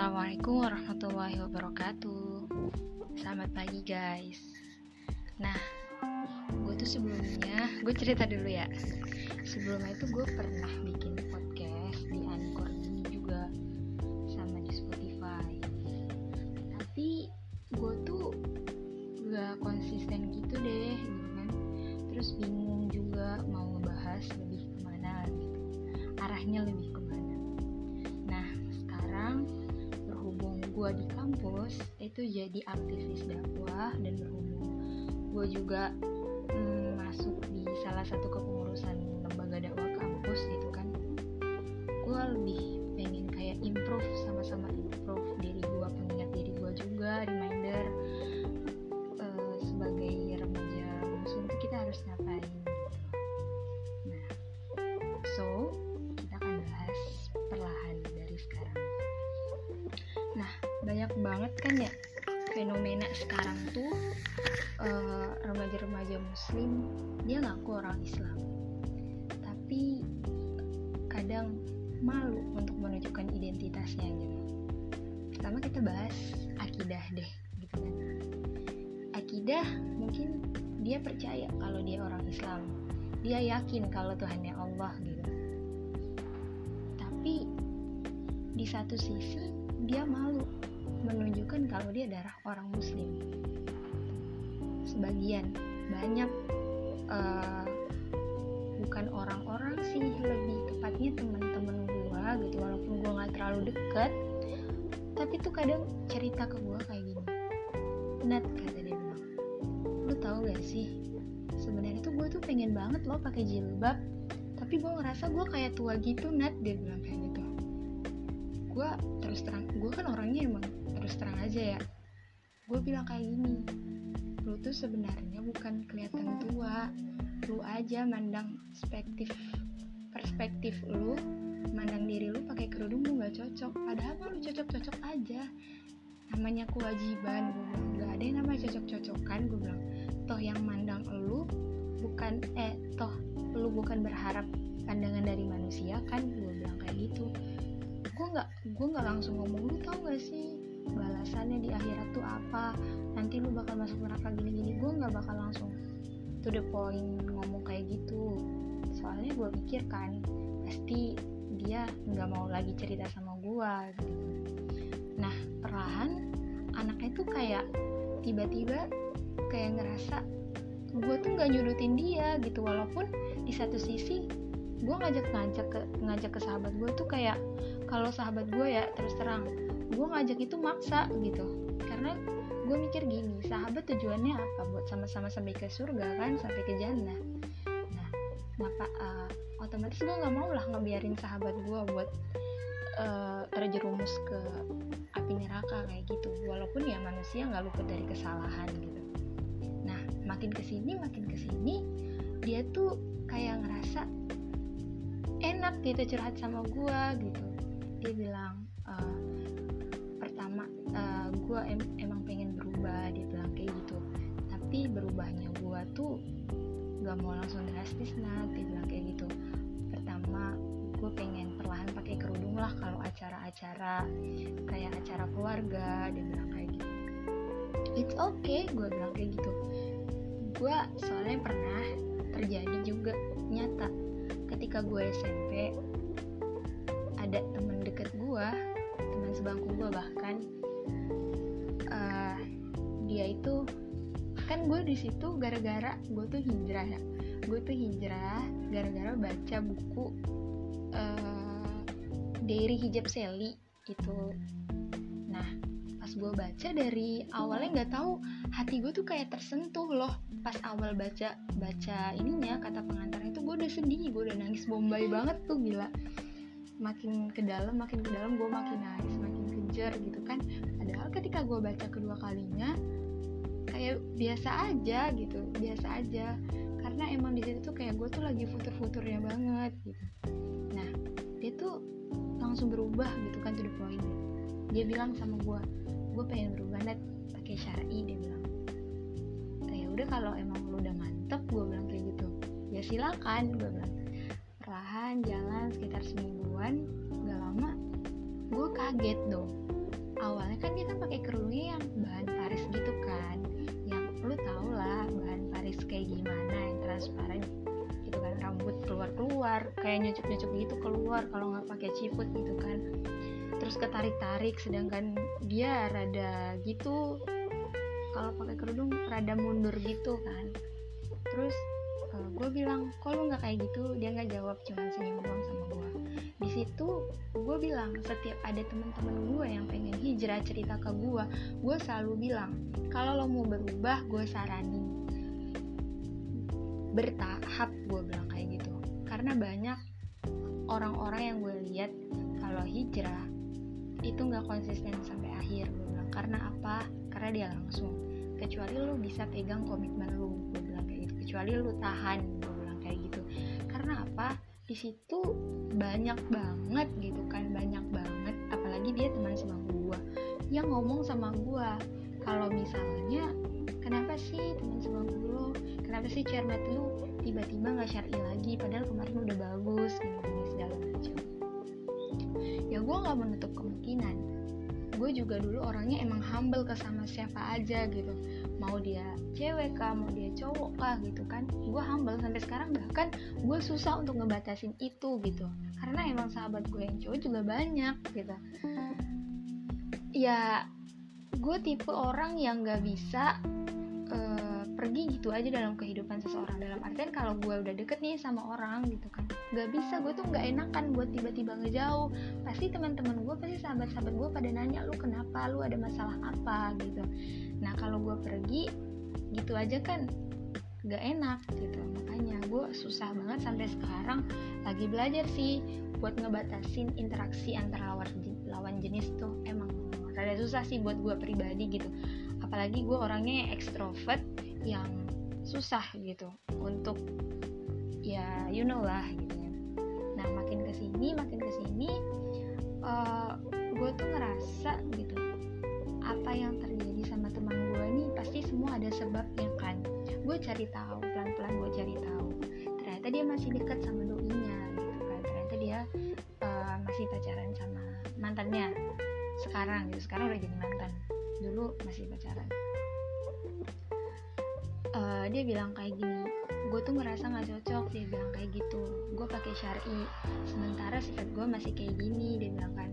Assalamualaikum warahmatullahi wabarakatuh. Selamat pagi guys. Nah, gue tuh sebelumnya Gue cerita dulu ya. Sebelumnya itu gue pernah bikin podcast Di Anchor ini juga Sama di Spotify. Tapi gue tuh Gak konsisten gitu deh gitu kan. Terus bingung juga Mau ngebahas lebih ke mana gitu. Arahnya lebih gue di kampus itu jadi aktivis dakwah dan berhubung. Gue juga mm, masuk di salah satu kepengurusan lembaga dakwah kampus gitu kan. Gue lebih kan fenomena sekarang tuh uh, remaja-remaja muslim dia ngaku orang Islam. Tapi kadang malu untuk menunjukkan identitasnya gitu. Pertama kita bahas akidah deh gitu kan. Akidah mungkin dia percaya kalau dia orang Islam. Dia yakin kalau Tuhannya Allah gitu. Tapi di satu sisi dia malu menunjukkan kalau dia adalah orang muslim. Sebagian banyak uh, bukan orang-orang sih lebih tepatnya teman-teman gue gitu walaupun gue nggak terlalu deket tapi tuh kadang cerita ke gue kayak gini. Nat kata dia bilang. Lu tahu gak sih sebenarnya tuh gue tuh pengen banget lo pakai jilbab tapi gue ngerasa gue kayak tua gitu Nat dia bilang kayak gitu gue terus terang gue kan orangnya emang terus terang aja ya. Gue bilang kayak gini lu tuh sebenarnya bukan kelihatan tua. Lu aja mandang perspektif perspektif lu mandang diri lu pakai kerudung lu nggak cocok. Padahal mah lu cocok cocok aja. Namanya kewajiban gue bilang. Nggak ada yang namanya cocok cocokan gue bilang. Toh yang mandang lu bukan eh toh lu bukan berharap pandangan dari manusia kan? Gue bilang kayak gitu gue nggak gue nggak langsung ngomong lu tau gak sih balasannya di akhirat tuh apa? Nanti lu bakal masuk neraka gini-gini. Gue nggak bakal langsung to the point ngomong kayak gitu. Soalnya gue pikir kan pasti dia nggak mau lagi cerita sama gue gitu. Nah perlahan anaknya tuh kayak tiba-tiba kayak ngerasa gue tuh nggak nyudutin dia gitu. Walaupun di satu sisi gue ngajak ngajak ke ngajak ke sahabat gue tuh kayak kalau sahabat gue ya terus terang gue ngajak itu maksa gitu. Karena gue mikir gini sahabat tujuannya apa? Buat sama-sama sampai ke surga kan sampai ke jannah. Nah kenapa uh, otomatis gue nggak mau lah ngebiarin sahabat gue buat uh, terjerumus ke api neraka kayak gitu. Walaupun ya manusia nggak luput dari kesalahan gitu. Nah makin ke sini makin ke sini dia tuh kayak ngerasa enak gitu curhat sama gue gitu dia bilang uh, pertama uh, gue em emang pengen berubah dia bilang kayak gitu. Tapi berubahnya gue tuh gak mau langsung drastis nah dia bilang kayak gitu. Pertama gue pengen perlahan pakai kerudung lah kalau acara-acara kayak acara keluarga dia bilang kayak gitu. It's okay gue bilang kayak gitu. Gue soalnya pernah terjadi juga nyata. Ketika gue SMP ada temen gue teman sebangku gue bahkan uh, dia itu kan gue di situ gara-gara gue tuh hijrah ya. Gue tuh hijrah gara-gara baca buku uh, Diary Hijab Sally itu. Nah pas gue baca dari awalnya nggak tahu hati gue tuh kayak tersentuh loh. Pas awal baca baca ininya kata pengantar itu gue udah sedih gue udah nangis bombay banget tuh gila makin ke dalam makin ke dalam gue makin nangis makin kejar gitu kan. Padahal ketika gue baca kedua kalinya kayak biasa aja gitu biasa aja. Karena emang di situ tuh kayak gue tuh lagi futur-futurnya banget gitu. Nah dia tuh langsung berubah gitu kan to the point. Dia bilang sama gue gue pengen berubah net pakai syari dia bilang. Ya udah kalau emang lu udah mantep gue bilang kayak gitu. Ya silakan gue bilang perlahan jalan sekitar semingguan gak lama gue kaget dong. Awalnya kan dia kan pakai kerudungnya yang bahan Paris gitu kan. Yang lu tau lah bahan Paris kayak gimana yang transparan gitu kan rambut keluar keluar kayak nyucuk nyucuk gitu keluar kalau nggak pakai ciput gitu kan. Terus ketarik tarik sedangkan dia rada gitu kalau pakai kerudung rada mundur gitu kan. Terus uh, gue bilang kok lu nggak kayak gitu? Dia nggak jawab cuma senyum doang sama gue di situ gue bilang setiap ada teman-teman gue yang pengen hijrah cerita ke gue gue selalu bilang kalau lo mau berubah gue saranin. Bertahap gue bilang kayak gitu. Karena banyak orang-orang yang gue lihat kalau hijrah itu nggak konsisten sampai akhir gue bilang. Karena apa? Karena dia langsung. Kecuali lu bisa pegang komitmen gitu kecuali lu tahan gue bilang kayak gitu. Karena apa? Di situ banyak banget gitu kan banyak banget. Apalagi dia teman sama gue yang ngomong sama gue kalau misalnya kenapa sih teman sama gue kenapa sih cermat lu tiba-tiba nggak syari lagi? Padahal kemarin udah bagus gini gini segala macam. Ya gue nggak menutup kemungkinan. Gue juga dulu orangnya emang humble ke sama siapa aja gitu mau dia cewek kah mau dia cowok kah gitu kan. Gue humble sampai sekarang bahkan gue susah untuk ngebatasin itu gitu. Karena emang sahabat gue yang cowok juga banyak gitu. Ya gue tipe orang yang gak bisa uh, pergi gitu aja dalam kehidupan seseorang. Dalam artian kalau gue udah deket nih sama orang gitu kan gak bisa gue tuh gak enakan buat tiba-tiba ngejauh. Pasti teman-teman gue pasti sahabat-sahabat gue pada nanya lu kenapa? Lu ada masalah apa? gitu. Nah gue pergi gitu aja kan gak enak gitu. Makanya gue susah banget sampai sekarang lagi belajar sih buat ngebatasin interaksi antara lawan, lawan jenis tuh. Emang rada susah sih buat gue pribadi gitu. Apalagi gue orangnya ekstrovert yang susah gitu untuk ya you know lah gitu nah makin ke sini makin ke sini ada sebabnya kan gue cari tahu pelan pelan gue cari tahu. Ternyata dia masih dekat sama doinya gitu kan. Ternyata dia uh, masih pacaran sama mantannya sekarang gitu. Sekarang udah jadi mantan. Dulu masih pacaran. Uh, dia bilang kayak gini gue tuh ngerasa nggak cocok dia bilang kayak gitu. Gue pakai syari sementara sifat gue masih kayak gini dia bilang kan.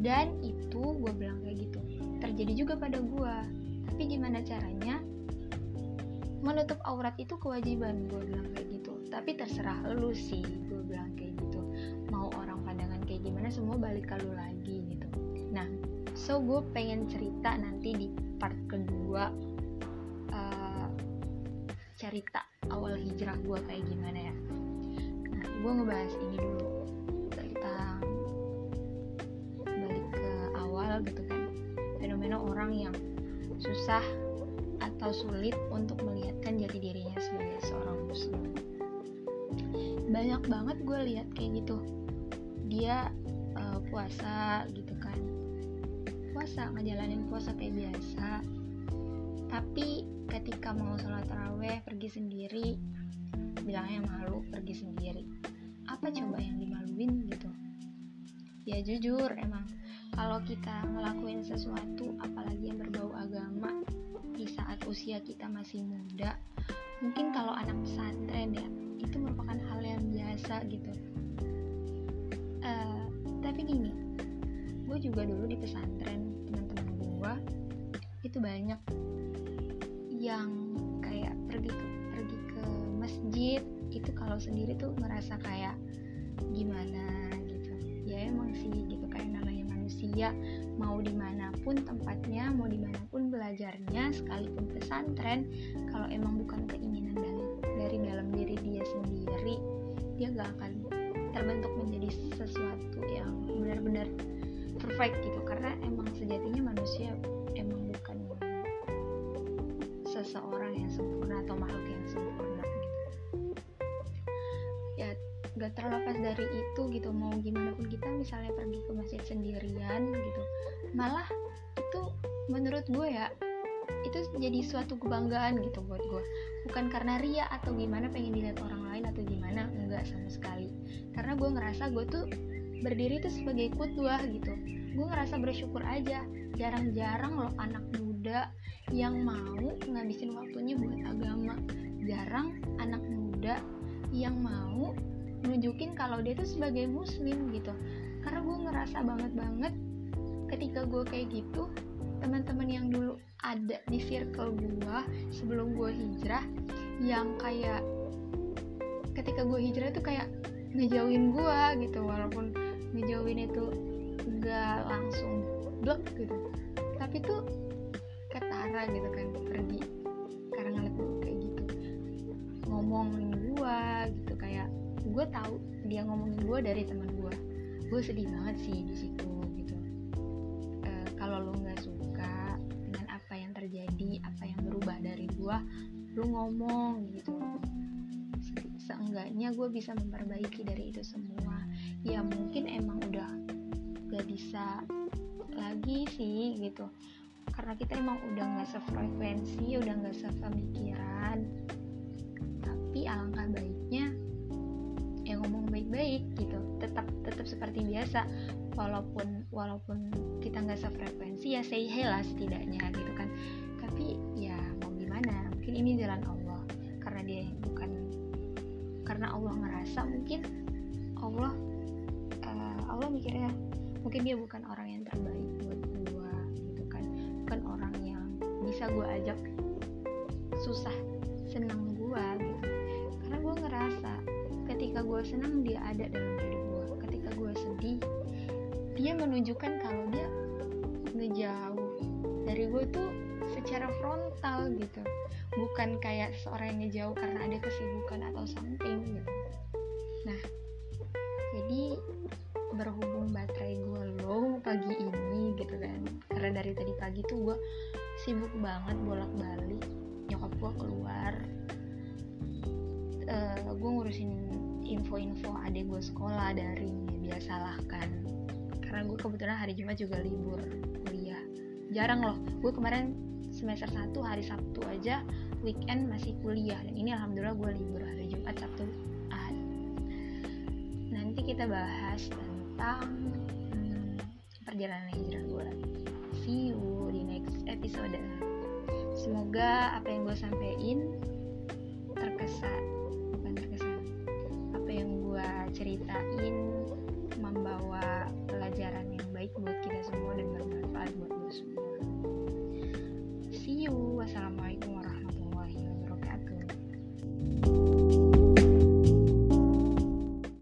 Dan itu gue bilang kayak gitu. Terjadi juga pada gue tapi gimana caranya? Menutup aurat itu kewajiban gue bilang kayak gitu. Tapi terserah lu sih gue bilang kayak gitu. Mau orang pandangan kayak gimana semua balik ke lu lagi gitu. Nah so gue pengen cerita nanti di part kedua uh, cerita awal hijrah gue kayak gimana ya. Nah gue ngebahas ini dulu tentang balik ke awal gitu kan. Fenomena orang yang susah atau sulit untuk melihatkan jati dirinya sebagai seorang muslim. Banyak banget gue lihat kayak gitu. Dia uh, puasa gitu kan. Puasa ngejalanin puasa kayak biasa. Tapi ketika mau sholat taraweh pergi sendiri bilangnya malu pergi sendiri. Apa coba yang dimaluin gitu? Ya jujur emang kalau kita ngelakuin sesuatu apalagi yang berbau agama di saat usia kita masih muda mungkin kalau anak pesantren ya itu merupakan hal yang biasa gitu. Uh, tapi gini gue juga dulu di pesantren teman-teman gue itu banyak yang kayak pergi ke pergi ke masjid itu kalau sendiri tuh merasa kayak gimana gitu. Ya emang sih gitu manusia mau di mana pun tempatnya mau di mana pun belajarnya sekalipun pesantren kalau emang bukan keinginan dari dari dalam diri dia sendiri dia gak akan terbentuk menjadi sesuatu yang benar-benar perfect gitu. Karena emang sejatinya manusia emang bukan seseorang yang sempurna atau makhluk yang gak terlepas dari itu gitu mau gimana pun kita misalnya pergi ke masjid sendirian gitu malah itu menurut gue ya itu jadi suatu kebanggaan gitu buat gue. Bukan karena ria atau gimana pengen dilihat orang lain atau gimana enggak sama sekali. Karena gue ngerasa gue tuh berdiri itu sebagai kudwah gitu. Gue ngerasa bersyukur aja jarang-jarang loh anak muda yang mau ngabisin waktunya buat agama. Jarang anak muda yang mau nunjukin kalau dia tuh sebagai muslim gitu. Karena gue ngerasa banget banget ketika gue kayak gitu teman-teman yang dulu ada di circle gue sebelum gue hijrah yang kayak ketika gue hijrah itu kayak ngejauhin gue gitu walaupun ngejauhin itu nggak langsung blok gitu. Tapi tuh ketara gitu kan pergi karena ngeliat gue kayak gitu. Ngomongin gue gitu kayak gue tahu dia ngomongin gue dari teman gue. Gue sedih banget sih di situ gitu. E, kalau lo nggak suka dengan apa yang terjadi apa yang berubah dari gue lo ngomong gitu. Seenggaknya gue bisa memperbaiki dari itu semua. Ya mungkin emang udah gak bisa lagi sih gitu. Karena kita emang udah nggak sefrekuensi udah nggak sepemikiran tapi alangkah ngomong baik-baik gitu. Tetap tetap seperti biasa. Walaupun walaupun kita nggak sefrekuensi ya say hey lah setidaknya gitu kan. Tapi ya mau gimana? Mungkin ini jalan Allah. Karena dia bukan karena Allah ngerasa mungkin Allah uh, Allah mikirnya mungkin dia bukan orang yang terbaik buat gue gitu kan. Bukan orang yang bisa gue ajak susah ada dalam hidup gue ketika gue sedih dia menunjukkan kalau dia ngejauh. Dari gue tuh secara frontal gitu. Bukan kayak seorang yang ngejauh karena ada kesibukan atau something gitu. Nah jadi berhubung baterai gue low pagi ini gitu kan. Karena dari tadi pagi tuh gue sibuk banget bolak balik nyokap gue keluar. Uh, eh, gue ngurusin info-info adik gue sekolah daring ya biasalah kan. Karena gue kebetulan hari Jumat juga libur kuliah. Jarang loh gue kemarin semester 1 hari Sabtu aja weekend masih kuliah. Dan ini alhamdulillah gue libur hari Jumat Sabtu Ahad. Nanti kita bahas tentang hmm, perjalanan hijrah gue see you di next episode. Semoga apa yang gue sampein terkesan ceritain.